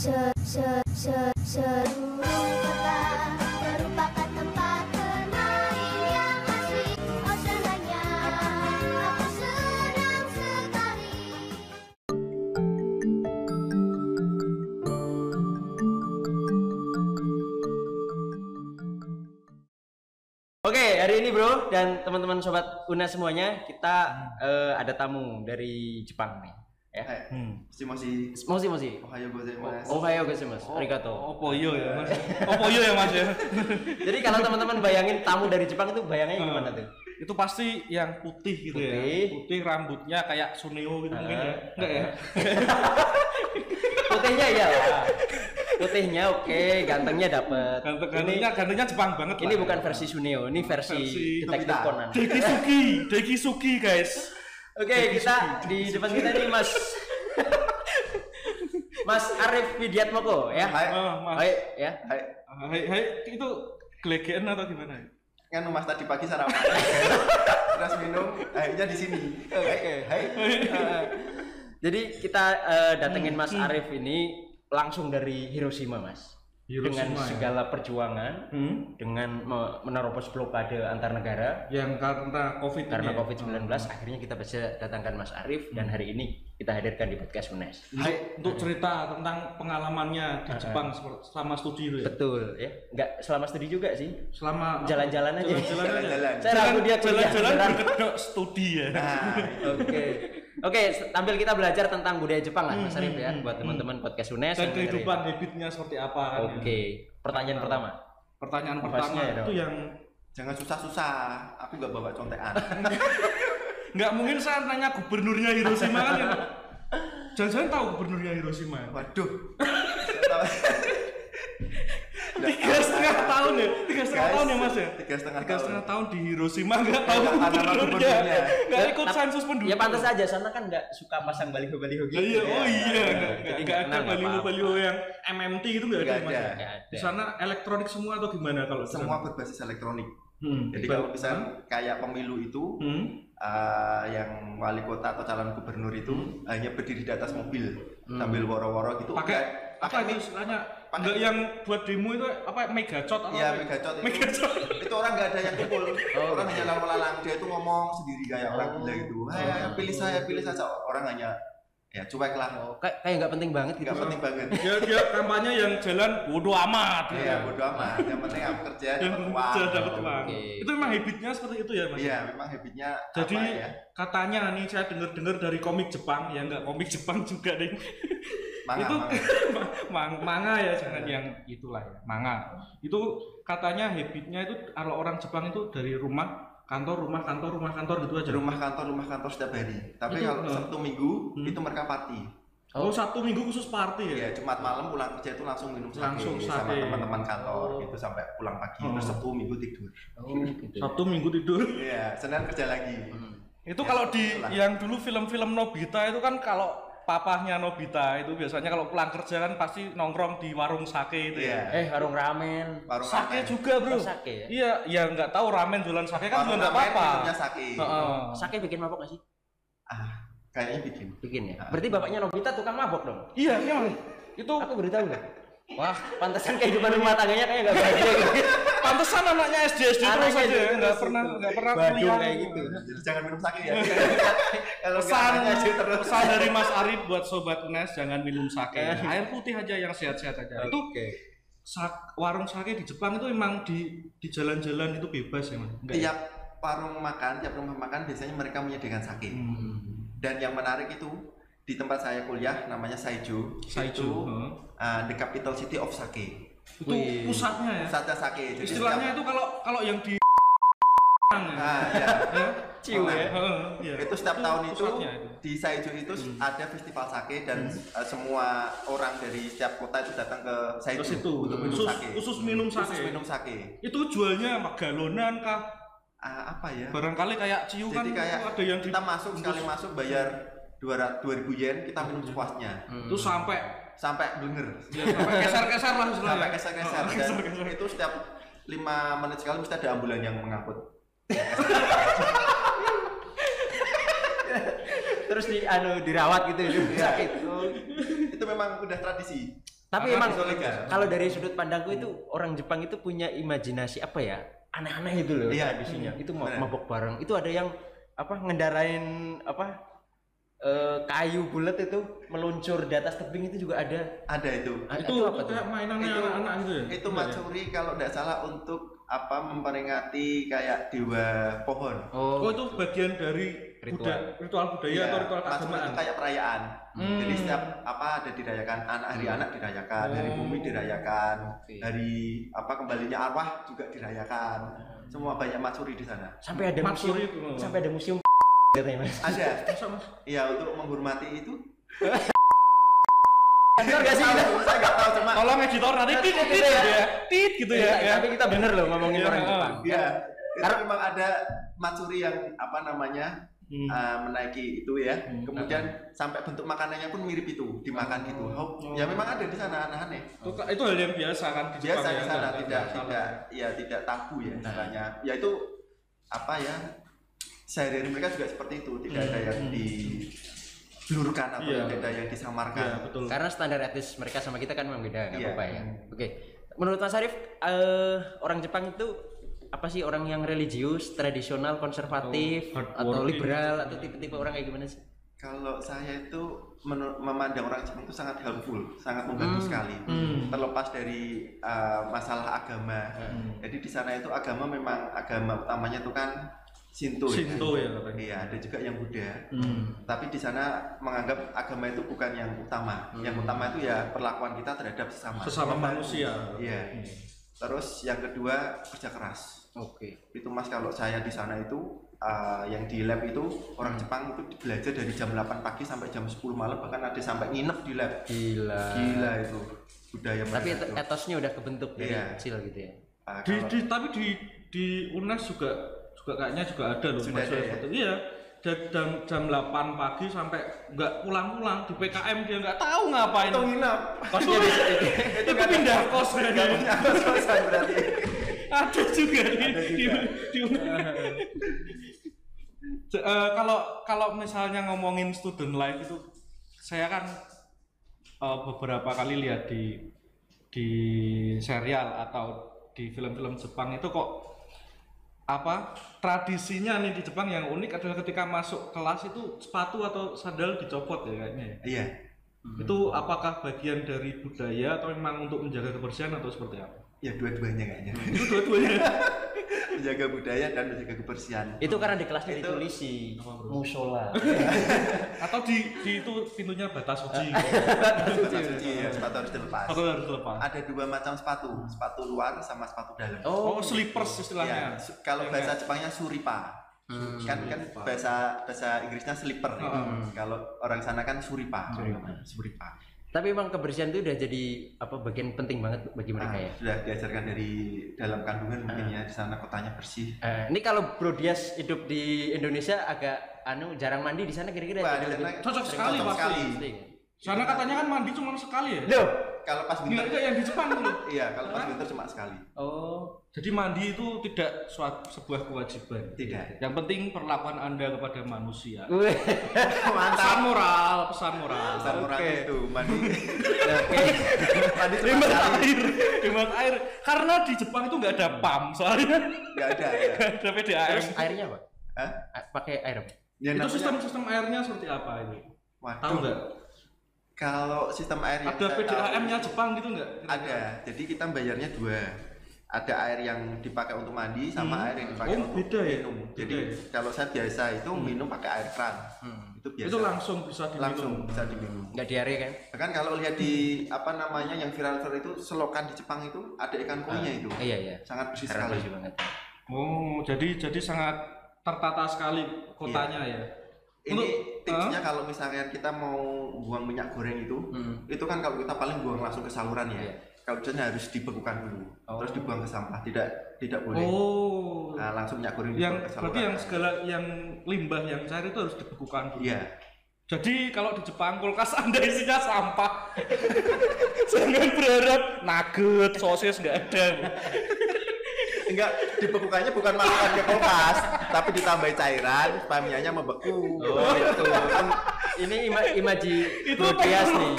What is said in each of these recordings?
Oke, hari ini bro dan teman-teman sobat Una semuanya, kita eh, ada tamu dari Jepang nih. Ya. Eh, Hmm. masih masih Mosi mosi. Ohayo gozaimasu. Oh, hayo guys mas. Arigato. Opo yo ya mas? Opo yo ya mas ya? Jadi kalau teman-teman bayangin tamu dari Jepang itu bayangnya gimana tuh? Itu pasti yang putih gitu Putih. ya. Putih rambutnya kayak Suneo gitu mungkin ya. Enggak ya? Putihnya iya lah. Putihnya oke, gantengnya dapet. Ganteng Ini, gantengnya gantengnya Jepang banget ini lah. bukan versi Suneo, ini versi, Versi detektif. Conan. Dekisuki, Dekisuki guys. Oke, kita di depan kita nih Mas Mas Arif Widiatmoko ya. Hai. Oh, mas. Hai ya. Hai. Hai, hai, itu gelegean atau gimana? Kan Mas tadi pagi sarapan. Terus minum, akhirnya di sini. Oke. Hai. Jadi kita eh, datengin Hmm, Mas Arif ini langsung dari Hiroshima, Mas. Hiroshima, dengan ya? segala perjuangan, Hmm? dengan me- menerobos blokade antar negara Yang karena Covid karena ya? COVID-19 akhirnya kita bisa datangkan Mas Arif dan hari ini kita hadirkan di podcast UNES. Hai, untuk cerita tentang pengalamannya di Jepang seper- selama studi ya. Betul ya. Enggak selama studi juga sih. Selama Jalan-jalan aja. Jalan-jalan. Jalan-jalan. Saya ragu dia jalan-jalan berkedok studi ya. Nah, Oke. Oke, tampil kita belajar tentang budaya Jepang lah Mas Arif ya buat teman-teman podcast UNES. Dan kehidupan dengerin. habitnya seperti apa kan ya. Oke. Pertanyaan pertama. Pertanyaan pertama ya, itu yang jangan susah-susah. Aku nggak bawa contekan. nggak mungkin saya nanya gubernurnya Hiroshima kan ya. Jangan-jangan tahu gubernurnya Hiroshima. Waduh. Tiga setengah tahun ya, tiga setengah tahun ya mas ya. tiga setengah Tiga tahun. setengah tahun di Hiroshima nggak tahu gubernurnya, nggak ikut sensus penduduk. Ya pantas aja sana kan nggak suka pasang baliho-baliho gitu. Ya, iya, oh iya, nggak ada kenal, nggak baliho-baliho yang MMT itu nggak ada, mas. ya? Di sana elektronik semua atau gimana kalau Semua berbasis elektronik. Hmm. Jadi kalau bisa kayak pemilu itu Hmm. eh, yang wali kota atau calon gubernur itu hanya berdiri di atas mobil sambil woro-woro gitu. pakai apa itu istilahnya enggak yang buat demo itu apa megacot atau Iya, apa? megacot itu. Megacot. itu orang nggak ada yang kumpul. Oh, orang hanya lalu lalang dia itu ngomong sendiri kayak orang Oh. gila gitu. Hai, pilih saya, pilih saja. Orang hanya ya cuek lah. Oh, kayak kayak nggak penting banget gitu. Nggak penting banget. dia dia kampanye yang jalan bodoh amat Iya, bodo amat. Yang penting aku kerja yang dapat uang. kerja dapat uang Oke. itu memang habitnya seperti itu ya mas Iya, memang habitnya jadi apa ya? katanya nih saya dengar-dengar dari komik Jepang ya enggak komik Jepang juga deh Manga, itu manga. mang, manga ya jangan yang itulah ya manga itu katanya habitnya itu kalau orang Jepang itu dari rumah kantor rumah kantor rumah kantor gitu aja rumah kantor rumah kantor setiap hari. Tapi Itu, kalau. Sabtu Minggu Hmm. itu mereka party. oh satu minggu khusus party ya Ya, Jumat malam pulang kerja itu langsung minum sake Langsung sama teman-teman kantor gitu sampai pulang pagi. Oh. Terus Sabtu Minggu tidur. Oh, gitu. Sabtu minggu tidur Iya, Senin kerja lagi. itu Ya, kalau di yang dulu film-film Nobita itu kan kalau papahnya Nobita itu biasanya kalau pulang kerja kan pasti nongkrong di warung sake itu ya Iya. Eh, warung ramen. Warung sake ramen. juga bro Oh, sake ya? iya ya nggak tahu ramen jualan sake kan juga Warung nggak ramen apa-apa sake. Heeh. Sake bikin mabok nggak sih? Ah, kayaknya bikin. Bikin ya. Berarti bapaknya Nobita tukang mabok dong. iya emang itu Aku beritahu nggak? Wah, pantesan kehidupan rumah tangganya kayak nggak bahagia gitu. pantesan anaknya SD SD terus aja ya nggak itu. pernah nggak pernah kuliah kayak gitu. Jadi jangan minum sake ya. Kalau pesan terus. pesan dari Mas Arif buat sobat Nes jangan minum sake air putih aja yang sehat-sehat aja itu Oke. sak- warung sake di Jepang itu emang di di jalan-jalan itu bebas ya mas Enggak ya? Tiap warung makan, tiap rumah makan biasanya mereka menyediakan sake. Hmm. Dan yang menarik itu di tempat saya kuliah namanya Saijo. Saijo, Itu heeh. uh, the capital city of sake. itu Wih. pusatnya ya Pusatnya sake. Jadi istilahnya setiap- itu kalau kalau yang di Nah, ya. Ciu Nah, ya. Heeh, iya. itu setiap tahun itu pusatnya itu. Hmm. di Saijo itu ada festival sake dan uh, semua orang dari setiap kota itu datang ke Saijo Ke situ untuk minum khusus, sake. khusus minum sake Khusus minum sake. itu jualnya apa galonan kah Ah, apa ya? barangkali kayak ciu kan kayak ada yang di kita masuk sekali masuk bayar 200 2000 yen kita minum sepuasnya itu sampai sampai blenger ya, sampai keser-keser lah sampai keser-keser Oh, dan keser-keser. itu setiap lima menit sekali mesti ada ambulan yang mengangkut Terus di anu dirawat gitu itu Iya. sakit. Oh. itu memang udah tradisi Tapi Karena emang legal. kalau dari sudut pandangku itu orang Jepang itu punya imajinasi apa ya? Aneh-aneh itu loh Iya. tradisinya. Itu ma- Benar. mabok bareng. Itu ada yang apa ngendarain apa eh, kayu bulat itu meluncur di atas tebing itu juga ada. ada itu Ah, itu, apa itu kayak mainannya Itu- anak-anak gitu ya itu Iya, matsuri kalau tidak salah untuk apa memperingati kayak dewa pohon ya? oh Oh, itu bagian dari Ritual. budaya ritual budaya Iya, atau ritual keagamaan itu kayak perayaan Hmm. jadi setiap apa ada dirayakan anak hari anak dirayakan hari Oh. bumi dirayakan Oke. hari apa kembalinya arwah juga dirayakan semua banyak matsuri di sana sampai ada museum Matsuri itu. sampai ada museum katanya Mas. ada iya untuk menghormati itu Benar gak sih? saya nggak tahu cuma tolong editor nanti tit tit gitu ya tit gitu ya, ya. Tapi kita bener loh ngomongin Iya, orang. Jepang. Iya, Karena- memang ada matsuri yang apa namanya Hmm. uh, menaiki itu ya. Hmm. Kemudian sampai bentuk makanannya pun mirip itu, dimakan gitu. Oh, Oh. Ya memang ada di sana aneh-aneh. itu, itu hal yang biasa kan di Biasa di ya, sana tidak tidak ya tidak tabu ya Nah. istilahnya. Ya itu apa ya? Sehari-hari mereka juga seperti itu, tidak ada yang Hmm. diblurkan atau Iya. tidak ada yang disamarkan. Iya, betul Karena standar etis mereka sama kita kan memang beda, nggak Iya. apa-apa ya. Oke. Menurut Mas Arif, eh, orang Jepang itu apa sih orang yang religius, tradisional, konservatif, Oh, atau hardworking. liberal, atau tipe-tipe orang kayak gimana sih? Kalau saya itu memandang orang Jepang itu sangat helpful, sangat membantu Hmm. sekali. Hmm. Terlepas dari uh, masalah agama. Hmm. Jadi di sana itu agama memang agama utamanya itu kan Shinto, Shinto ya. ya katanya Iya, ada juga yang Buddha. Hmm. Tapi di sana menganggap agama itu bukan yang utama. Hmm. Yang utama itu ya perlakuan kita terhadap sesama. sesama Membantu. manusia Iya. Hmm. Terus yang kedua kerja keras. Oke. Itu Mas kalau saya di sana itu uh, yang di lab itu orang Hmm. Jepang itu belajar dari jam 8 pagi sampai jam 10 malam bahkan ada sampai nginep di lab. Gila. Gila itu budaya Tapi mereka et- itu. etosnya udah kebentuk dari Iya. kecil gitu ya. Uh, di, kalau- di tapi di di UNES juga juga kayaknya juga ada loh Sudah ada ya? itu. iya dari jam jam 8 pagi sampai nggak pulang-pulang di PKM dia nggak tahu ngapain itu nginep. kosnya bisa itu pindah kos kan punya kos-kosan berarti. ada juga di Ada di, juga. di J- eh, kalau kalau misalnya ngomongin student life itu saya kan eh, beberapa kali lihat di di serial atau di film-film Jepang itu kok apa tradisinya nih di Jepang yang unik adalah ketika masuk kelas itu sepatu atau sandal dicopot ya kayaknya ya. Iya. Itu apakah bagian dari budaya atau memang untuk menjaga kebersihan atau seperti apa? Ya dua-duanya kayaknya. Itu dua-duanya. menjaga budaya dan menjaga kebersihan. Itu karena di kelasnya Itu- ditulisi bro? musola. atau di, di itu pintunya batas suci Sepatu suci ya, sepatu harus dilepas. atau harus dilepas Ada dua macam sepatu, sepatu luar sama sepatu dalam. oh slippers Ya, istilahnya su- kalau Yang bahasa Jepangnya suripa. Hmm. Kan kan bahasa bahasa Inggrisnya slipper. ya. Hmm. Kalau orang sana kan suripa. Suripa. Tapi emang kebersihan itu udah jadi apa bagian penting banget bagi mereka Ah, ya. Sudah diajarkan dari dalam kandungan mungkin ya di sana kotanya bersih. Eh, ini kalau Bro Dias hidup di Indonesia agak anu jarang mandi di sana kira-kira Cocok sekali cocok sekali. pasti. sana katanya kan mandi cuma sekali ya Loh. Kalau pas winter, nggak yang di Jepang dulu iya kalau pas winter cuma sekali. Oh. jadi mandi itu tidak suatu sebuah kewajiban Tidak. yang penting perlakuan anda kepada manusia Wih. pesan moral pesan moral Pesan moral Oke. itu mandi Oke. mandi cuma air hemat air karena di Jepang itu nggak ada pam soalnya Nggak ada ya. nggak ada PDAM Terus airnya apa? Hah? Pakai air apa? Ya, itu namanya- sistem sistem airnya seperti apa itu Waduh. tahu nggak Kalau sistem air yang ada PDAM-nya Jepang gitu nggak Ada. Jadi kita bayarnya dua. Ada air yang dipakai untuk mandi sama Hmm. air yang dipakai Oh, untuk beda ya? minum. Beda Jadi ya? kalau saya biasa itu minum pakai air keran. Hmm. Itu biasa. itu langsung bisa diminum langsung bisa diminum. Enggak diare kan? Bahkan kalau lihat di apa namanya yang viral-viral itu selokan di Jepang itu ada ikan koinya itu. Iya iya. Sangat bersih sekali. bersih banget. Oh, jadi jadi sangat tertata sekali kotanya ya. Ini Untuk- tipsnya kalau misalnya kita mau buang minyak goreng itu, Hmm. itu kan kalau kita paling buang langsung ke saluran ya. Kalau biasanya harus dibekukan dulu, Oh. terus dibuang ke sampah, tidak tidak boleh. Oh. Nah, langsung minyak goreng yang ke saluran. berarti yang segala yang limbah yang cair itu harus dibekukan dulu. Iya. Jadi kalau di Jepang kulkas Anda isinya sampah. Jangan berharap nugget, sosis nggak ada. Enggak, dibekukannya bukan masukkan ke kulkas, tapi ditambahi cairan supaya minyaknya membeku. Oh itu. Kan ini ima imaji itu Bro Dias nih.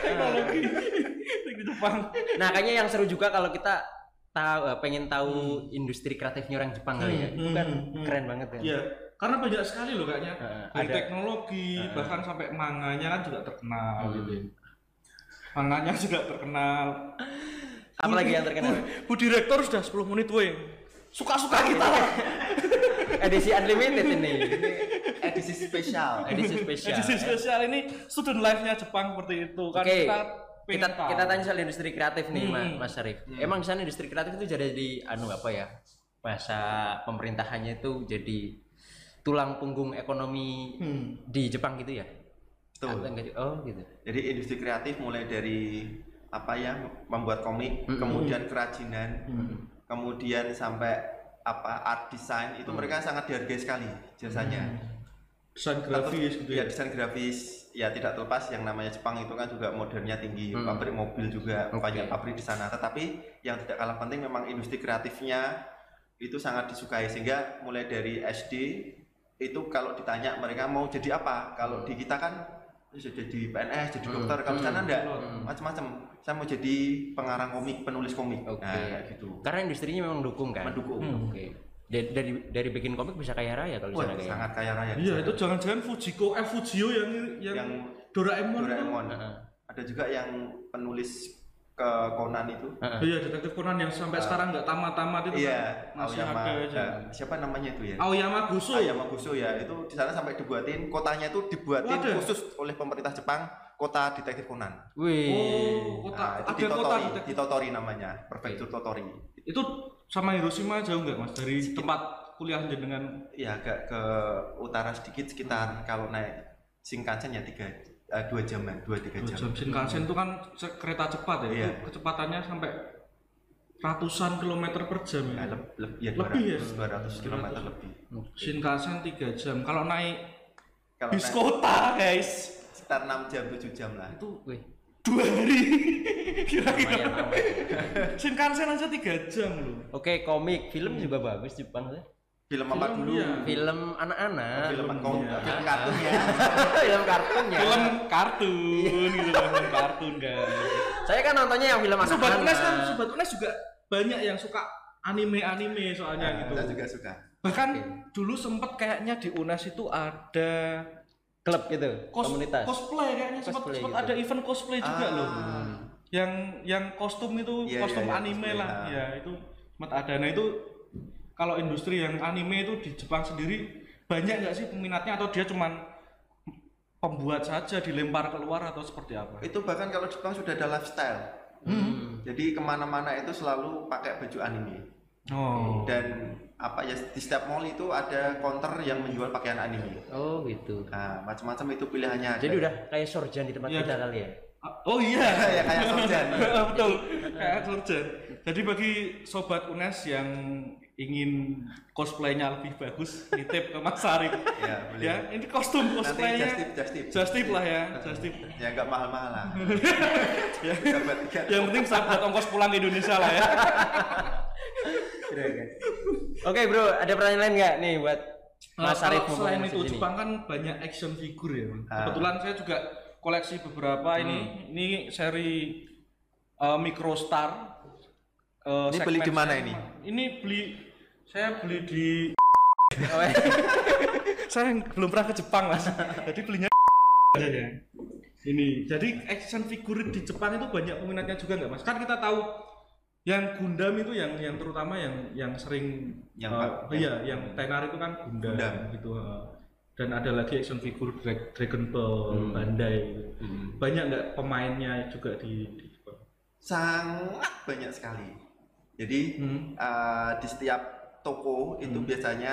teknologi. Jepang. Nah, kayaknya yang seru juga kalau kita tahu eh, pengen tahu industri kreatifnya orang Jepang kali ya. Hmm, Itu kan hmm, hmm. keren banget kan. Iya, karena banyak sekali loh kayaknya. Heeh, Dari ada- teknologi, Heeh. bahkan sampai manganya kan juga terkenal Hmm. gitu. Manganya juga terkenal. Apalagi yang terkenal? Bu, Bu direktur sudah 10 menit weh. Suka-suka kita lah. Edisi unlimited ini. Edisi spesial. Edisi spesial. Edisi ya. spesial ini student life-nya Jepang seperti itu kan Oke, kita kita tahu. kita tanya soal industri kreatif nih, Hmm. Ma- Mas Syarif. Emang di sana industri kreatif itu jadi di anu apa ya? Bahasa pemerintahannya itu jadi tulang punggung ekonomi Hmm. di Jepang gitu ya? Sih? Oh, gitu. Jadi industri kreatif mulai dari apa ya membuat komik, Mm-mm. kemudian kerajinan, Hmm. kemudian sampai apa art design itu mereka sangat dihargai sekali jasanya. Desain grafis gitu ya ya. desain grafis ya tidak terlepas yang namanya Jepang itu kan juga modernnya tinggi Hmm. pabrik mobil juga Oke. banyak pabrik di sana tetapi yang tidak kalah penting memang industri kreatifnya itu sangat disukai sehingga mulai dari SD itu kalau ditanya mereka mau jadi apa kalau di kita kan jadi PNS jadi Hmm. dokter kalau di sana Hmm. enggak Hmm. macam-macam saya mau jadi pengarang komik penulis komik Oke. nah kayak gitu Karena industrinya memang mendukung kan? Mendukung. Hmm. Oke. Dari, dari dari bikin komik bisa kaya raya kalau sana kayak. sangat kaya raya Iya, itu jangan-jangan Fujiko eh Fujio yang yang, yang Doraemon. Doraemon Heeh. ada juga yang penulis ke Conan itu Heeh. Iya, detektif Conan yang sampai sekarang nggak tamat-tamat itu Iya, kan masih Aoyama. ada aja. eh, siapa namanya itu ya? Aoyama Gusu. Aoyama Gusu ya. Itu di sana sampai dibuatin kotanya itu dibuatin Waduh. khusus oleh pemerintah Jepang kota detektif Conan. Wih. Oh, Nah, kota itu di ada kota Totori, detektif. di Totori namanya, prefektur Totori. Itu sama Hiroshima jauh nggak Mas dari tempat kuliah jenengan? Ya agak ke utara sedikit sekitar kalau naik Shinkansen ya tiga eh, dua jaman, dua tiga jam. jam Shinkansen itu kan kereta cepat ya. Iya. Itu kecepatannya sampai ratusan kilometer per jam Nah, ya. leb- leb- ya Lebih ya? 200, 200 km lebih. Shinkansen 3 jam. Kalau naik Kalau bis naik kota guys sekitar 6 jam, 7 jam lah. itu Wih. dua hari kira-kira. Shinkansen aja 3 jam loh Oke, komik, film juga bagus Jepang tuh. Film apa Film, dulu? iya. Film anak-anak. Film, Film, kom- iya. film kartun ya. film kartunnya. film kartun gitu kan film kartun kan Saya kan nontonnya yang film sobat anak-anak. Unes kan sobat Unes juga banyak yang suka anime-anime soalnya Nah, gitu Saya juga suka. bahkan dulu sempet kayaknya di Unes itu ada klub gitu, cos- komunitas. cosplay kayaknya sempat Cosplay sempat gitu. ada event cosplay juga Ah. loh yang yang kostum itu Iya, kostum iya, iya, anime cosplay, lah ah. ya itu sempat ada nah itu kalau industri yang anime itu di Jepang sendiri banyak nggak sih peminatnya atau dia cuman pembuat saja dilempar keluar atau seperti apa Itu bahkan kalau Jepang sudah ada lifestyle. Hmm. Jadi ke mana-mana itu selalu pakai baju anime. oh Dan apa ya di setiap mall itu ada counter yang menjual pakaian anime. Oh gitu. Nah, macam-macam itu pilihannya. ada. Jadi udah kayak sorjan di tempat Iya. kita kali ya. oh iya ya kayak sorjan. betul kayak surgeon jadi bagi sobat UNES yang ingin cosplaynya lebih bagus nitip ke Mas Sarif Ya, ya ini kostum Nanti cosplaynya just tip, just tip. just tip lah ya just tip Ya nggak mahal-mahal lah. ya. Yang penting bisa buat ongkos pulang ke Indonesia lah ya Oke bro, ada pertanyaan lain nggak nih buat Mas Nah, Arif selain itu sini? Jepang kan banyak action figure ya. Ah. kebetulan saya juga koleksi beberapa ini ini seri uh, Microstar uh, Ini beli di mana ini? ini beli saya beli di Oh, iya. saya belum pernah ke Jepang mas jadi belinya aja ya ini jadi action figure di Jepang itu banyak peminatnya juga nggak mas kan kita tahu yang Gundam itu yang yang terutama yang yang sering Yang eh, pak- iya yang tenar itu kan Gundam, Gundam. gitu eh. dan ada lagi action figure Dra- Dragon Ball Hmm. Bandai gitu. Hmm. banyak nggak pemainnya juga di, di Jepang Sangat banyak sekali. Jadi Hmm. eh, di setiap toko itu Hmm. biasanya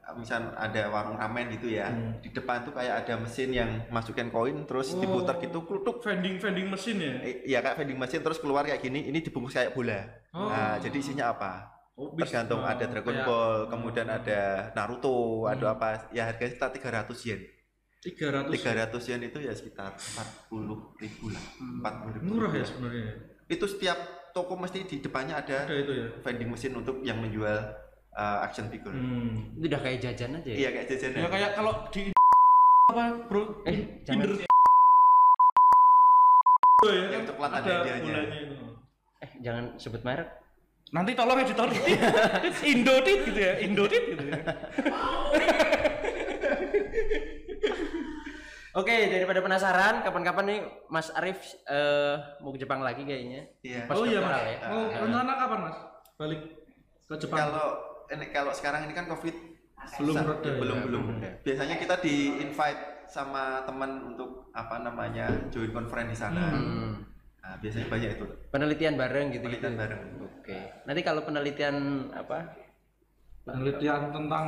eh, misal ada warung ramen gitu ya. Hmm. Di depan tuh kayak ada mesin yang masukin koin terus Oh. diputar gitu klutuk vending vending mesin ya Iya kayak vending machine terus keluar kayak gini, ini dibungkus kayak bola. Oh. Nah, jadi isinya apa? Oh, Tergantung oh, ada Dragon kayak- Ball, kemudian ada Naruto, ada Hmm. apa? Ya harganya sekitar 300 yen. 300 300 yen itu ya sekitar 40 ribu lah. 40 ribu. murah ya sebenarnya Itu setiap toko mesti di depannya ada ada itu ya vending mesin untuk yang menjual uh, action figure. hmm. Itu udah kayak jajan aja ya. Iya kayak jajanan. Ya kayak kalau di apa bro? Eh, jangan. Ya Yang kan coklat ada ada hadiahnya. bulannya itu. Eh, jangan sebut merek. Nanti tolong editor Dit. Indotit gitu ya, Indotit gitu ya. Oke, daripada penasaran, kapan-kapan nih Mas Arif eh, mau ke Jepang lagi kayaknya. Iya. Pas Oh iya mas, ya. mau rencana kapan mas? Balik ke Jepang? Kalau kalau sekarang ini kan covid Belum susah. reda ya? belum belum. Belum. Biasanya kita di invite sama teman untuk apa namanya join conference di sana. Hmm. Nah, biasanya banyak itu Penelitian bareng gitu penelitian gitu. bareng. Oke. Nanti kalau penelitian apa? Penelitian tentang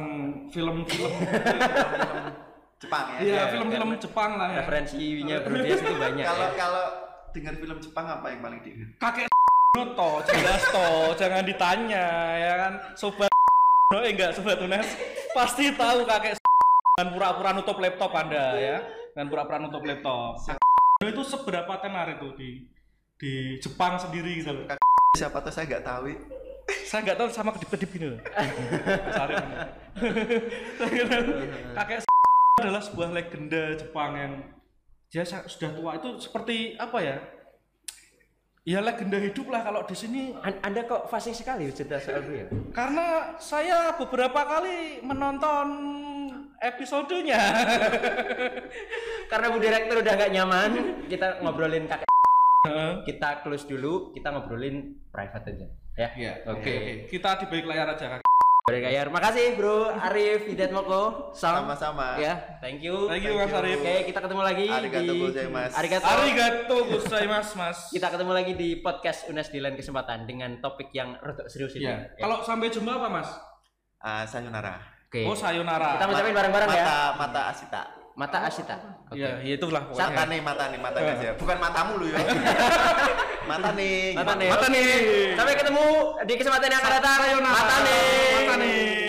film-film, Jepang ya. iya Iya, film-film Jepang lah ya. Referensinya Dias itu banyak. Kalau ya. kalau dengar film Jepang apa yang paling diingat? Kakek to, jelas to, jangan ditanya ya kan. Sobat no, eh enggak sobat Unes pasti tahu kakek dengan pura-pura nutup laptop Anda ya. Dengan pura-pura nutup laptop. itu seberapa tenar itu di di Jepang sendiri gitu loh. Siapa tuh saya nggak tahu. saya nggak tahu sama kedip-kedip gini loh. Kakek adalah sebuah legenda Jepang yang dia sudah tua itu seperti apa ya ya legenda hidup lah kalau di sini An- Anda kok fasih sekali cerita soal dia? karena saya beberapa kali menonton episodenya Karena Bu Direktur udah gak nyaman, kita ngobrolin kakek. Kita close dulu, kita ngobrolin private aja. Ya. Iya, Oke. kita di balik layar aja kakek Boleh kayar. Makasih Bro Arif Hidat Moko. Sama-sama. Ya, thank you. thank you mas Arif Oke, kita ketemu lagi Arigato di gozaimasu. Arigato. arigato gozaimasu mas Kita ketemu lagi di podcast UNES di lain kesempatan dengan topik yang rada serius ini. ya. Ya. kalau sampai jumpa apa mas Ah, sayonara. Oke. oh sayonara Kita ngucapin bareng-bareng ya. Mata mata asita. Mata Asita. Oke. ya ya itulah pokoknya Mata nih, mata nih, mata guys ya. Bukan matamu lu ya. mata nih. Mata nih. Mata nih. Sampai ketemu di kesempatan yang akan datang. Mata nih. Mata nih.